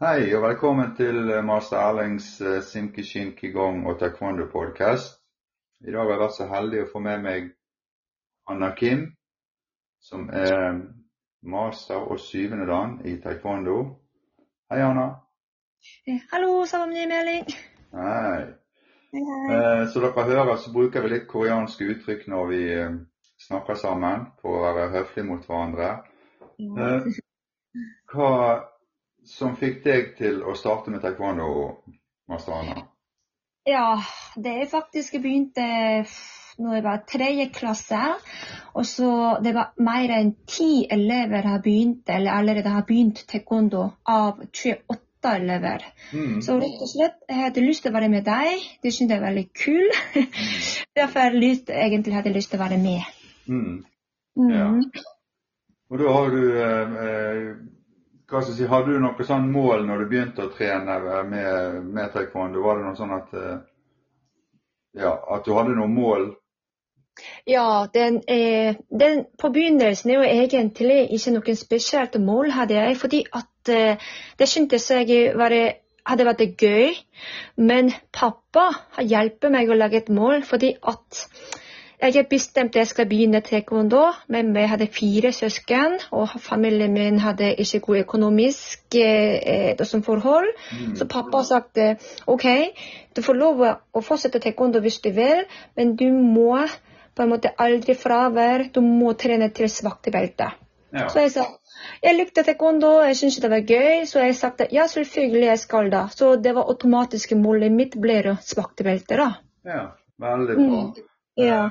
Hei og velkommen til eh, master Erlings eh, Simkishin Kigong og Taekwondo podcast. I dag har jeg vært så heldig å få med meg Anna Kim, som er master og syvende dan i taekwondo. Hei, Anna. Eh, Hallo, Salomni Meling. Hei. Hei, Så dere hører, så bruker vi litt koreanske uttrykk når vi snakker sammen, for å være høflige mot hverandre. Hva som fikk deg til å starte med taekwondo, master Anna? Ja, det er faktisk jeg begynte når jeg var tredje klasse. Og så det var mer enn ti elever har begynt, eller allerede har begynt taekwondo av 28 elever. Mm. Så rett og slett, jeg hadde lyst til å være med deg. Det syntes jeg var veldig kul. Derfor hadde jeg lyst, egentlig hadde jeg lyst til å være med. Mm. Mm. Ja. Og da har du eh, eh, hva skal jeg si, Hadde du noe sånn mål når du begynte å trene med, med taekwondo? Var det noe sånn at eh, ja, at du hadde noe mål? Ja, den, eh, den på begynnelsen er jo egentlig ikke noe spesielt mål hadde jeg, fordi at eh, det syntes jeg var, hadde vært gøy. Men pappa har hjulpet meg å lage et mål, fordi at jeg bestemte jeg skal begynne taekwondo, men jeg hadde fire søsken, og familien min hadde ikke god økonomisk eh, eh, som forhold. Mm. Så pappa sa eh, OK, du får lov å- å fortsette taekwondo hvis du vil, men du må på en måte aldri fravær. Du må trene til svakt belte. Ja. Så jeg sa jeg likte taekwondo, jeg syntes det var gøy, så jeg sa ja, selvfølgelig jeg skal da. Så det var automatiske målet mitt ble svakt belte, da. ja. Veldig bra. Mm. Ja.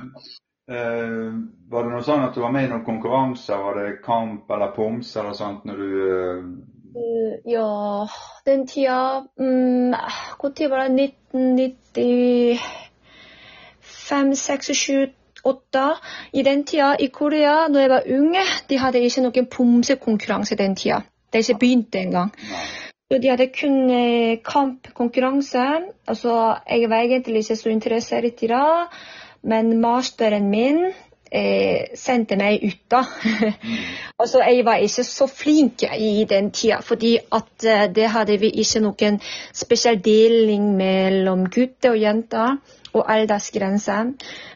Eh, var det noe sånn at du var med i noen konkurranser? Var det kamp eller pomse eller sånt når du eh, Uh, ja, den tida mm, Når var det? 1995, 6, 7, 8. I den tida i Korea, når jeg var unge, de hadde ikke noen pomsekonkurranse den tida. De ikke begynte engang. Så de hadde kun kampkonkurranse. Altså, jeg var egentlig ikke så interessert i det, men masteren min eh, sendte meg ut, da. altså, jeg var ikke så flink i den tida, fordi at eh, det hadde vi ikke noen spesiell deling mellom gutter og jenter. Og aldersgrense.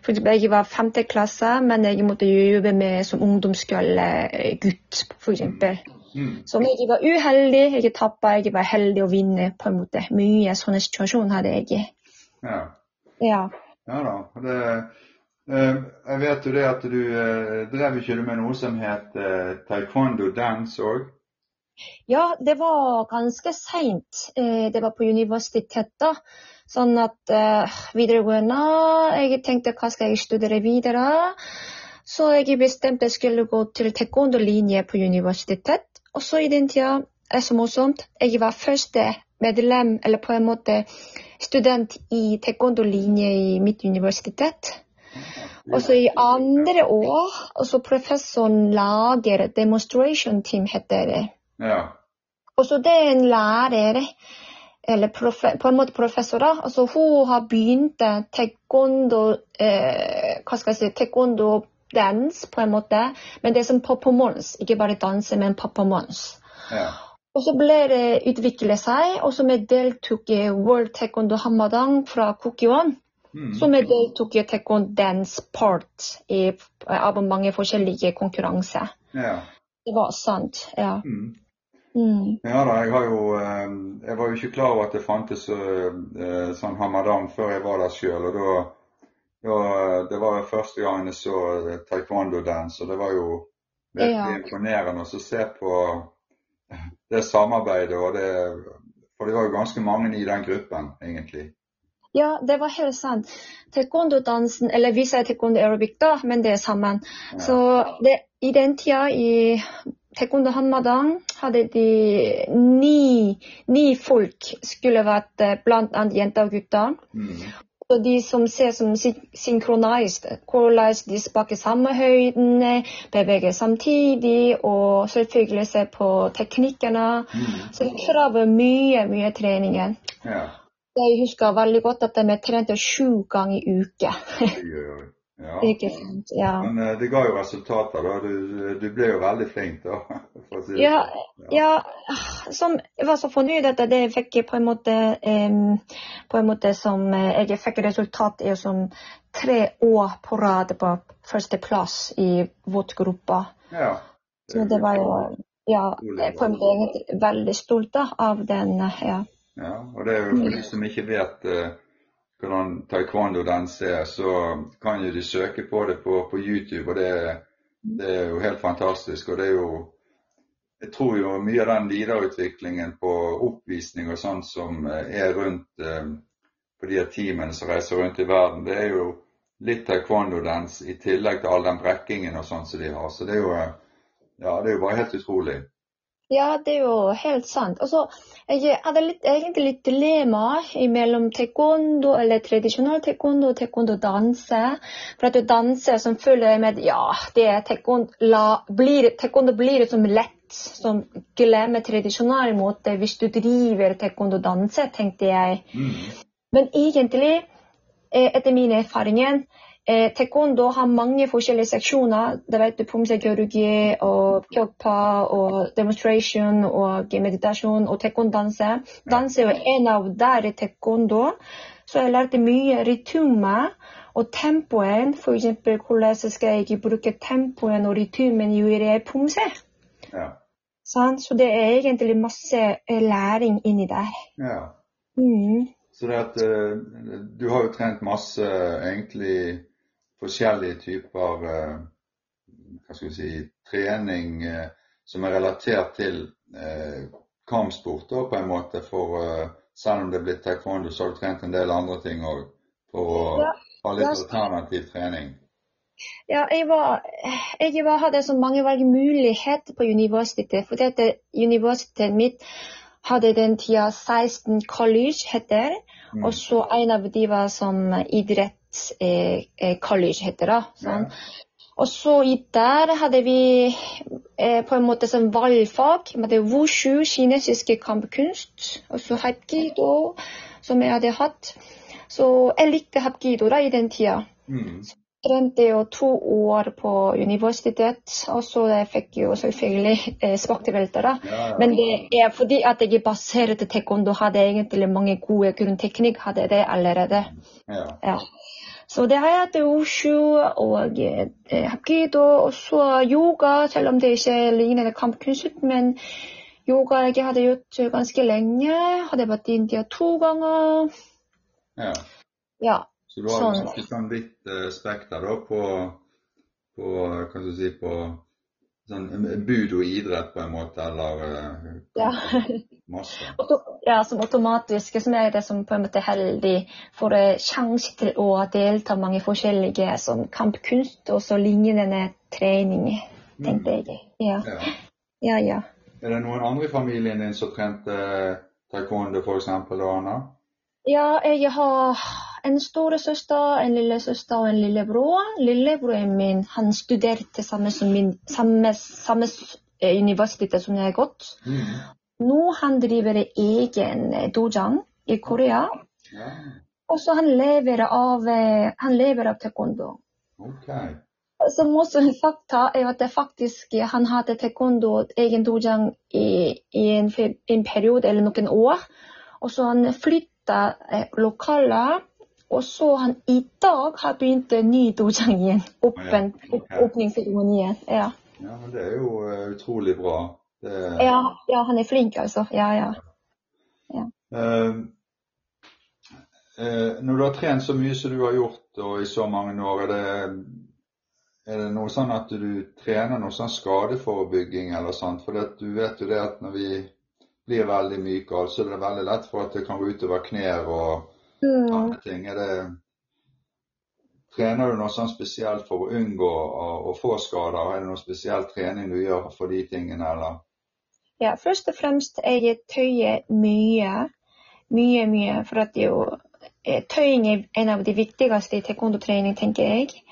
For jeg var femte klasse, men jeg måtte jobbe med som ungdomsskolegutt, f.eks. Mm. Så jeg var uheldig, jeg tappa, jeg var heldig å vinne, på en måte. Mye sånne situasjoner hadde jeg. Ja. Ja. Ja da. Det, eh, jeg vet jo det at du eh, drev ikke med noe som het eh, taekwondo dance òg? ja, det var ganske seint. Det var på universitetet. Sånn at videregående Jeg tenkte hva skal jeg studere videre? Så jeg bestemte jeg skulle gå til taekwondo-linje på universitetet. Og så i den tida er så morsomt. Jeg var første medlem, eller på en måte student i taekwondo-linje i mitt universitet. Og så i andre år, også professoren lager demonstration team, heter det. Ja. Og så det er en lærer, eller profe, på en måte professor, da. Altså hun har begynt taekwondo, eh, hva skal jeg si, taekwondo dance, på en måte. Men det er som performance, ikke bare danse, men performance. ja. Og så ble det utviklet seg, og så vi deltok i World Taekwondo Hamadang fra Kukiwon. Mm. Så vi deltok i taekwondo dance part i, av mange forskjellige konkurranser. ja. Det var sant, ja. Mm. Mm. Ja da, jeg har jo eh, Jeg var jo ikke klar over at det fantes eh, sånn Hamadam før jeg var der sjøl. Og da, da Det var jo første gang jeg så eh, taekwondo dance, og det var jo virkelig Ja. imponerende å se på det samarbeidet og det For det var jo ganske mange i den gruppen, egentlig. Ja, det var helt sant. Taekwondo-dansen, eller vi sier taekwondo aerobic da, men det er sammen. Ja. Så det, i den tida i taekwondo-hanmadang, hadde de ni, ni folk skulle vært eh, blant annet jenter og gutter. Mm. Og de som ser som synkronisert, hvordan de sparker samme høyden, beveger samtidig, og selvfølgelig ser på teknikkene. Mm. Så det krever mye, mye trening. Ja. Jeg husker veldig godt at vi trente sju ganger i uke. Ja. Ikke sant. Ja. Men eh, det ga jo resultater, da. Du, du ble jo veldig flink, da. Si det Ja, sånn. Ja, som, jeg var så fornøyd at det fikk jeg på en måte em, På en måte som eh, jeg fikk resultat i som tre år på rad på førsteplass i vårt gruppe. ja. Så det var jo Ja, på en måte veldig stolt av den. eh, Ja. Ja, og det er jo for de som ikke vet eh, hvordan taekwondo-dans er, så kan jo de søke på det på, på YouTube, og det, det er jo helt fantastisk. Og det er jo Jeg tror jo mye av den videreutviklingen på oppvisning og sånn som eh, er rundt eh, på de teamene som reiser rundt i verden, det er jo litt taekwondo-dans i tillegg til all den brekkingen og sånn som de har. Så det er jo eh, Ja, det er jo bare helt utrolig. Ja, det er jo helt sant. Altså, jeg hadde litt, egentlig litt dilemma mellom taekwondo eller tradisjonell taekwondo og taekwondo-danse. For at du danser som følger med Ja, det er taekwondo, la, blir, taekwondo blir liksom lett som glemmer tradisjonell måte hvis du driver taekwondo-danse, tenkte jeg. Mm. Men egentlig, eh, etter mine erfaring, eh, taekwondo har mange forskjellige seksjoner. Det vet du Pumsekirurgi og kyokpa og demonstration og meditasjon og taekwondanse. Danse Dans er jo en av der i taekwondo. Så jeg lærte mye rytme og tempoen. F.eks. hvordan skal jeg bruke tempoen og rytmen i pumse. Ja. Sant? Så det er egentlig masse eh, læring inni der. ja. Mm. Så det at eh, du har jo trent masse egentlig forskjellige typer eh, hva skal vi si, trening eh, som er relatert til eh, kampsport da, på en måte. For selv om det er blitt taekwondo, så har du trent en del andre ting òg for å Ja, ha litt ja. alternativ trening. Ja, jeg, var, jeg var, hadde så mange valgmuligheter på universitetet. For dette universitetet mitt hadde den tida 16 college, heter. Mm. Og så en av de var som idretts eh, college, heter det. Sånn. Og så i der hadde vi eh, på en måte som valgfag. Vi hadde wushu, kinesiske kampkunst, og så hapkido, som jeg hadde hatt. Så jeg likte hapkido da i den tida. Mm. Trente jo to år på universitet, og så jeg fikk jo selvfølgelig eh, svakte Ja, ja. Men det er fordi at jeg baserte taekwondo, hadde egentlig mange gode grunnteknikk, hadde jeg det allerede. ja. Ja. Så det har jeg hatt wushu og eh, hapkido, og så yoga, selv om det ikke ligner kampkunst. Men yoga jeg hadde gjort ganske lenge. Hadde vært i India to ganger. ja. Ja. Så du har Sånn. et vidt eh, spekter da på, på hva skal du si, på sånn budo-idrett på en måte, eller eh, ja. masse. Ja, som automatisk, som er det som på en måte er heldig, får eh, sjanse til å delta mange forskjellige som kampkunst og så lignende trening, tenkte jeg. Ja, Ja. ja. ja. Er det noen andre i familien din som trente taekwondo f.eks., Anna? Ja, jeg har en storesøster, en lillesøster og en lillebror. Lillebroren min han studerte samme som min, samme, samme eh, universitet som jeg har gått. Mm. Nå han driver egen eh, dojang i Korea. Ja, Og så han lever av, eh, han lever av taekwondo. Okay. Så også fakta er at det faktisk han hadde taekwondo egen dojang i, i en, en periode eller noen år. Og så han flytta lokaler. Og så han i dag har begynt en ny dojang igjen. Åpen, Ja, ok. igjen. Ja. Ja, men det er jo eh, utrolig bra. Det, Ja, ja, han er flink, altså. Ja, ja. ja. Uh, uh, når du har trent så mye som du har gjort og i så mange år, er det, er det noe sånn at du trener noe sånn skadeforebygging eller sånt? For det, du vet jo det at når vi blir veldig myke, så er det veldig lett for at det kan gå utover knær og Mm. andre ting. Er det, trener du noe sånn spesielt for å unngå å, få skader? Er det noe spesiell trening du gjør for de tingene, eller? Ja, først og fremst jeg tøyer mye. Mye, mye. For at er jo eh, Tøying er en av de viktigste i taekwondo-trening, tenker jeg.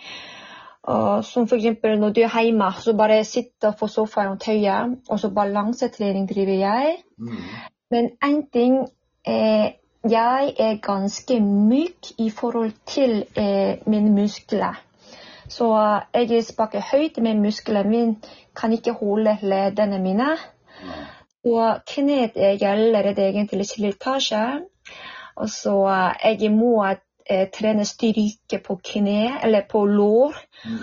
Og som eksempel når du er hjemme, så bare sitter på sofaen og tøyer. Og så balansetrening driver jeg. Mm. Men én ting eh, Jeg er ganske myk i forhold til eh, mine muskler. Så jeg sparker høyt med musklene mine, kan ikke holde ledene mine. Og kneet er allerede egentlig slitasje. Og så jeg må eh, trene styrke på kne, eller på lår. Mm.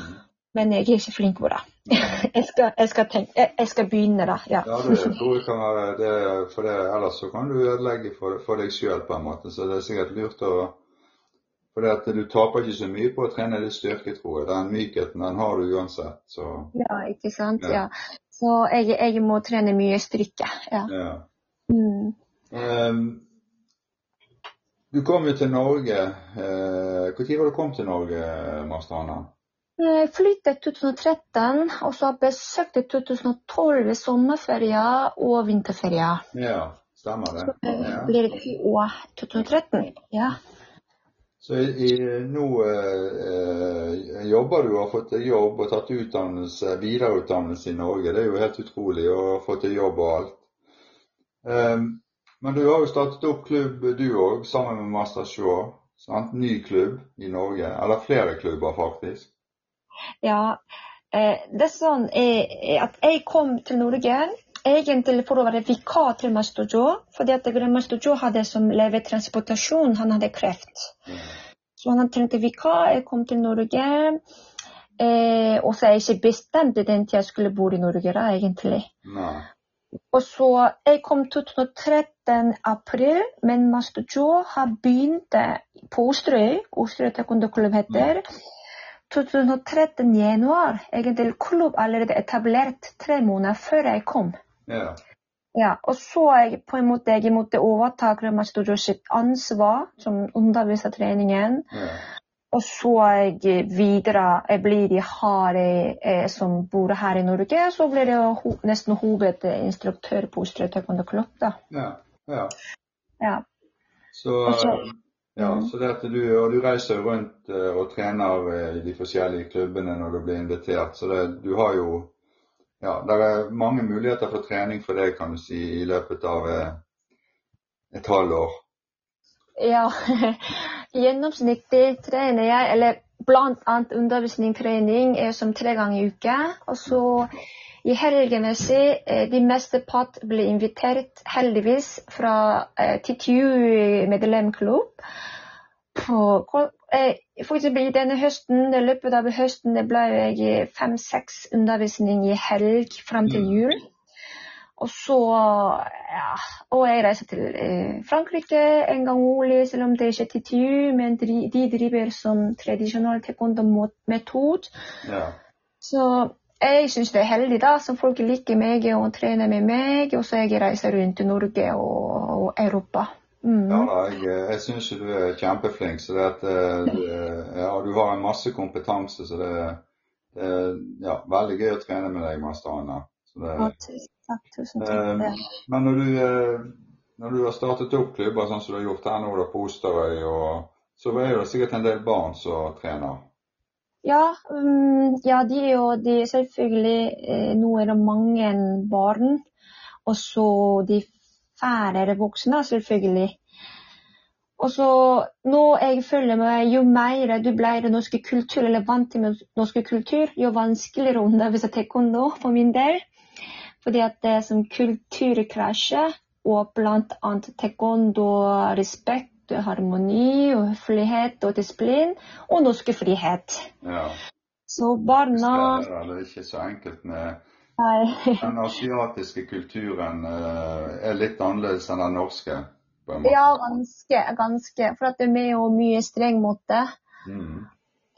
Men jeg er ikke flink på det. jeg, skal, jeg, skal tenke, jeg, jeg skal begynne, da. Ja. Ja, det tror jeg kan være det, for det, ellers så kan du ødelegge for, for deg sjøl på en måte. Så det er sikkert lurt å For det at du taper ikke så mye på å trene litt styrke, tror jeg. Den mykheten den har du uansett. Så ja, ikke sant. Ja. Ja. Så jeg, jeg må trene mye styrke. Ja. ja. Mm. Um, du kom jo til Norge. Når det du kom til Norge, Master Hanna? Jeg flyttet i 2013, og så har jeg besøkt i 2012 i sommerferie og vinterferie. Ja, stemmer det. Det Blir det i år 2013? Ja. Så i, i, nå eh, jobber du og har fått jobb og tatt utdannelse, videreutdannelse i Norge. Det er jo helt utrolig å ha fått jobb og alt. Um, men du har jo startet opp klubb du òg, sammen med Master Shaw. Sant? Ny klubb i Norge. Eller flere klubber, faktisk. Ja, eh, det er sånn eh, at jeg kom til Norge egentlig for å være vikar til Master Joe, fordi at Master Joe hadde som levetransportasjon, han hadde kreft. Så han trengte vikar. Jeg kom til Norge. Eh, og så er jeg ikke bestemt den tida jeg skulle bo i Norge, da, egentlig. Nei. Og så Jeg kom 2013 april, men Master Joe har begynt på Osterøy. Osterøy taekwondo-klubb heter. 2013 januar. Egentlig klubb allerede etablert tre måneder før jeg kom. Ja. Ja, og så jeg på en måte jeg måtte overta Joe sitt ansvar som undervisertreningen. ja. Og så jeg videre Jeg blir de Hare, eh, som bor her i Norge. Så blir jeg ho nesten hovedinstruktør på Osterøy taekwondo klubb. da. ja. ja. Ja. Så, Og så- ja, Mhm. så det at du, og du reiser rundt eh, og trener eh, i de forskjellige klubbene når du blir invitert. Så det, du har jo Ja, det er mange muligheter for trening for deg, kan du si, i løpet av eh, et halvår. ja. Gjennomsnittlig trener jeg, eller annet undervisning, trening, som tre ganger i uka. Og så i helgemessig, eh, de meste part ble invitert, heldigvis, fra eh, TTU medlemklubb. Eh, for eksempel i denne høsten, i løpet av høsten det ble jeg fem-seks undervisning i helg fram til Mm. jul. Og så ja, Og jeg reiser til Frankrike en gang årlig, selv om det ikke er TTU, men de, driver som tradisjonell taekwondo-metode. Ja. Så jeg syns det er heldig, da, som folk liker meg og trener med meg. Og så jeg reiser rundt i Norge og, og Europa. Mm. Ja, da, jeg, jeg syns du er kjempeflink. Så det at, eh, du, ja, du har en masse kompetanse, så det, det er ja, veldig gøy å trene med deg, Master Anna. Så tusen takk. Tusen takk. Eh, Men når du, eh, når du har startet opp klubber sånn som du har gjort her nå da på Osterøy, og, så er det sikkert en del barn som trener. Ja, um, ja, de er jo de selvfølgelig eh, Nå er det mange barn, og så de færre voksne, selvfølgelig. Og så nå jeg føler meg, Jo mer du blir norsk kultur, eller vant til norsk kultur, jo vanskeligere å undervise taekwondo for min del. Fordi at det er som kulturkrasjer, og blant annet harmoni, og høflighet og disiplin, og norsk frihet. Ja, Så barna det er, det er ikke så enkelt med Nei. Den asiatiske kulturen eh, er litt annerledes enn den norske. på en måte. Ja, ganske. ganske. For at det er jo mye streng mot det. Mm.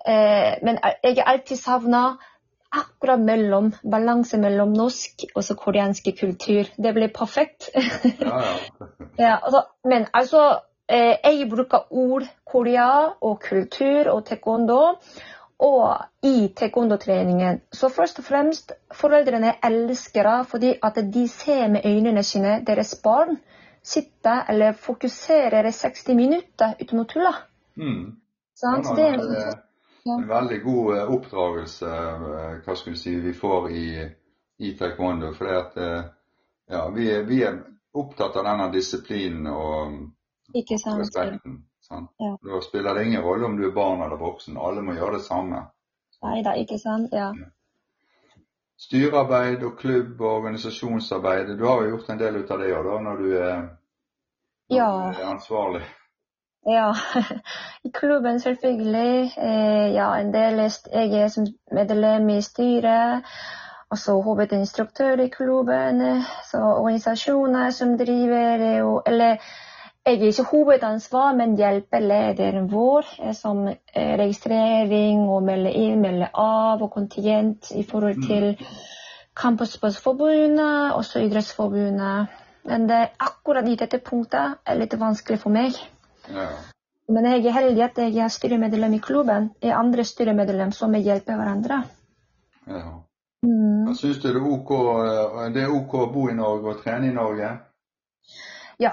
Eh, men jeg har alltid savna akkurat mellom, balanse mellom norsk og koreansk kultur. Det blir perfekt. Ja, ja. ja, altså, men altså Jeg bruker ord Korea og kultur og taekwondo. Og i taekwondo-treningen. Så først og fremst, foreldrene elsker det fordi at de ser med øynene sine deres barn sitte eller fokusere i 60 minutter uten å tulle. Mm. Sånn? Ja, Det er er en veldig god eh, oppdragelse eh, hva skal vi si, vi får i, i taekwondo. For eh, ja, vi, vi er opptatt av denne disiplinen og ikke sant. respekten. Sant? Ja. Da spiller det ingen rolle om du er barn eller voksen. Alle må gjøre det samme. Nei da, ikke sant. Ja. Styrearbeid og klubb og organisasjonsarbeid. Du har jo gjort en del ut av det òg, når du er, når Ja. du er ansvarlig. Ja, i klubben selvfølgelig. Eh, ja, en del jeg er som medlem i styret. Og så hovedinstruktør i klubben. eh, Så organisasjoner som driver Eller jeg er ikke hovedansvar, men hjelper lederen vår eh, som eh, registrering og melde inn, melde av og kontingent i forhold Mm. til Kampsportsforbundet, også Idrettsforbundet. Men det, akkurat i dette punktet er litt vanskelig for meg. Ja. Men jeg er heldig at jeg er styremedlem i klubben. Jeg er andre styremedlem som hjelper hverandre. ja. Mm. Syns du det er OK, eh, det er OK å bo i Norge og trene i Norge? Ja,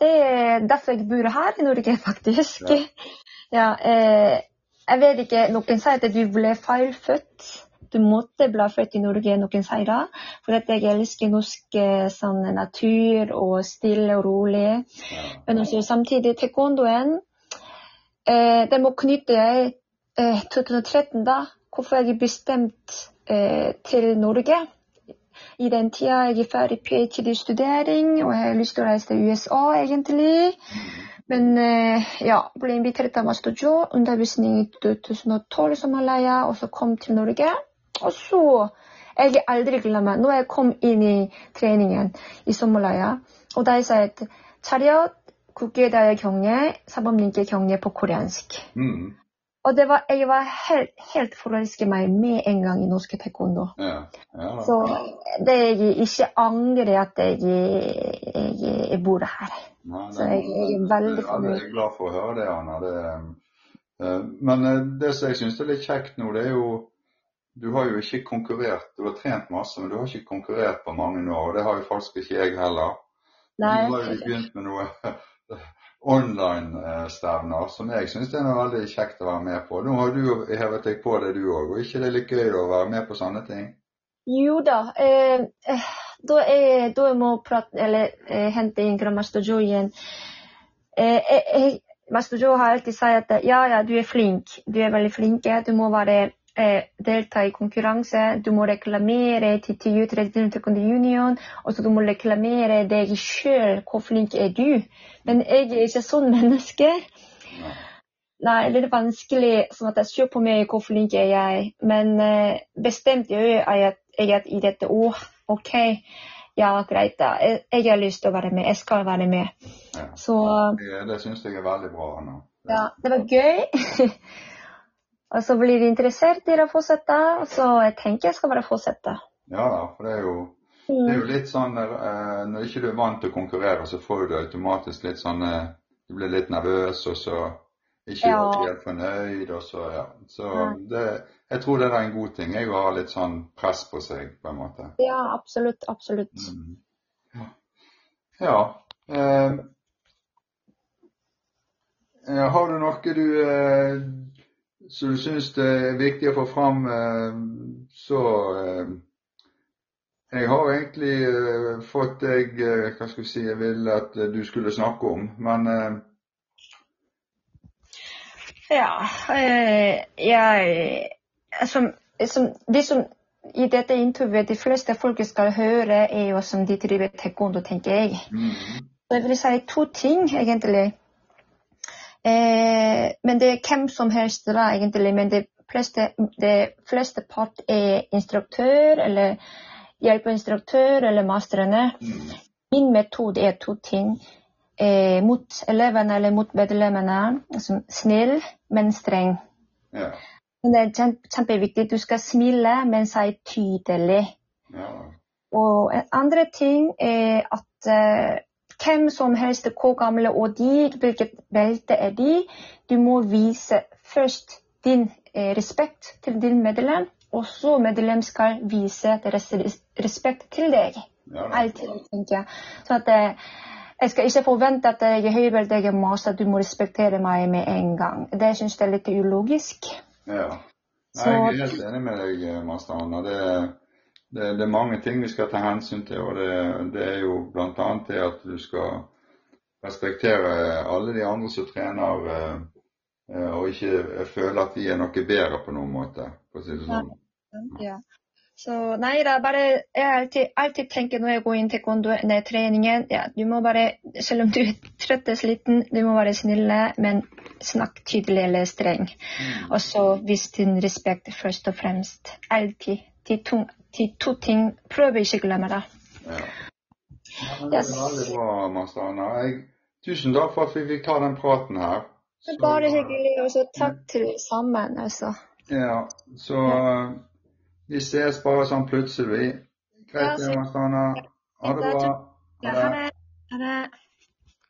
det er derfor jeg bor her i Norge, faktisk. Ja. Ja, eh, jeg vet ikke, noen sier at du ble feilfødt. Du måtte bli født i Norge, noen sier det. For at jeg elsker norsk eh, sånn, natur og stille og rolig. Ja. Men også samtidig taekwondoen. Eh, det må knytte jeg eh, 2013, da. Hvorfor jeg bestemt eh, til Norge. I den tida jeg er ferdig ph.d.-studering, og jeg har lyst til å reise til USA, egentlig. Men eh, ja, ble invitert av Master Joe, undervisning i 2012 som Malaya, og så kom til Norge. Og så Jeg aldri glemt Nå er jeg kom inn i treningen i Somalaya, og de sa at 차렷, 국기에다의 경례, 사범님께 경례 koreansk. Mm. Og det var, jeg var helt, helt forelsket meg med en gang i norske taekwondo. Ja. ja. Så det jeg ikke angrer at jeg, jeg, jeg bor her. Nei, Så jeg, jeg er veldig fornøyd. Jeg er glad for å høre det, Anna. Det, eh, men eh, det som jeg syns er litt kjekt nå, det er jo Du har jo ikke konkurrert. Du har trent masse, men du har ikke konkurrert på mange år. Og det har jo faktisk ikke jeg heller. Nei, du har jo begynt med noe online-stevner som jeg syns er veldig kjekt å være med på. Nå har du hevet deg på det, du òg. Og ikke det er litt gøy å være med på sånne ting? Jo da. Eh, eh, da, jeg, da jeg må prate, eller eh, hente inn Master Joe igjen. Eh, eh, eh, Joe har alltid sagt at ja, ja, du er flink. Du er veldig flink. Du må være, eh, delta i konkurranse. Du må reklamere til TU, Traditional Taekwondo Union. Og så du må reklamere deg sjøl. Hvor flink er du? Men jeg er ikke sånn menneske. Nei. Det er vanskelig sånn at jeg ser på meg hvor flink er jeg. Men eh, bestemt jeg at jeg at i dette år. OK, ja, greit da. Jeg, jeg har lyst til å være med. Jeg skal være med. Ja. Så Det, det syns jeg er veldig bra, Anna. ja, det var gøy. og så blir de interessert i å fortsette. Så jeg tenker jeg skal bare fortsette. Ja da, for det er jo Det er jo litt sånn når, Når ikke du er vant til å konkurrere, så får du automatisk litt sånn eh, Du blir litt nervøs, og så ikke Ja. alltid helt fornøyd, og så ja. Så det Jeg tror det er en god ting. Jeg å ha litt sånn press på seg, på en måte. Ja, absolutt. Absolutt. Mm. Ja. ja. Eh, eh, har du noe du eh, som du syns det er viktig å få fram, eh, så eh, Jeg har egentlig eh, fått deg Hva skal vi si Jeg ville at du skulle snakke om, men Ja, jeg som, som, Det som i dette intervjuet de fleste folk skal høre, er jo som de driver taekwondo, tenker jeg. mm, Så jeg vil si to ting, egentlig. Eh, men det er hvem som helst, da, egentlig. Men det fleste, det fleste part er instruktør, eller hjelpeinstruktør, eller masterne. mm, Min metode er to ting. Eh, mot elevene eller mot medlemmene. Altså, snill, men streng. ja. Det er kjempe, kjempeviktig. Du skal smile, men si tydelig. ja. Og en andre ting er at eh, hvem som helst, hvor gamle og de, hvilket belte er de, du må vise først din eh, respekt til din medlem, og så medlem skal vise deres res- respekt til deg. ja. Alltid, tenker jeg. Så at eh, jeg skal ikke forvente at jeg er høybelte, jeg er master, du må respektere meg med en gang. Det syns jeg er litt ulogisk. Ja. Nei, jeg er helt enig med deg, Master Anna. Det, det, det er mange ting vi skal ta hensyn til. og Det, det er jo bl.a. det at du skal respektere alle de andre som trener, eh, eh, og ikke føle at de er noe bedre på noen måte. for å si det sånn. Ja. Så nei da, bare Jeg alltid, alltid tenker når jeg går inn til taekwondo-treningen ja, Du må bare, selv om du er trøtt og sliten, du må være snill, men snakk tydelig eller streng. Mm. Og så vis din respekt først og fremst. Alltid. De to, de to ting prøver ikke å glemme det. Ja. Yes. veldig bra, Mastana. Tusen takk for at vi fikk ta den praten her. Det er bare hyggelig. Og så takk til sammen, altså. Ja, så eh, vi ses bare sånn plutselig. Ja, Greit, så- Mastana. Ha det bra. Ja, ha det. Ha det.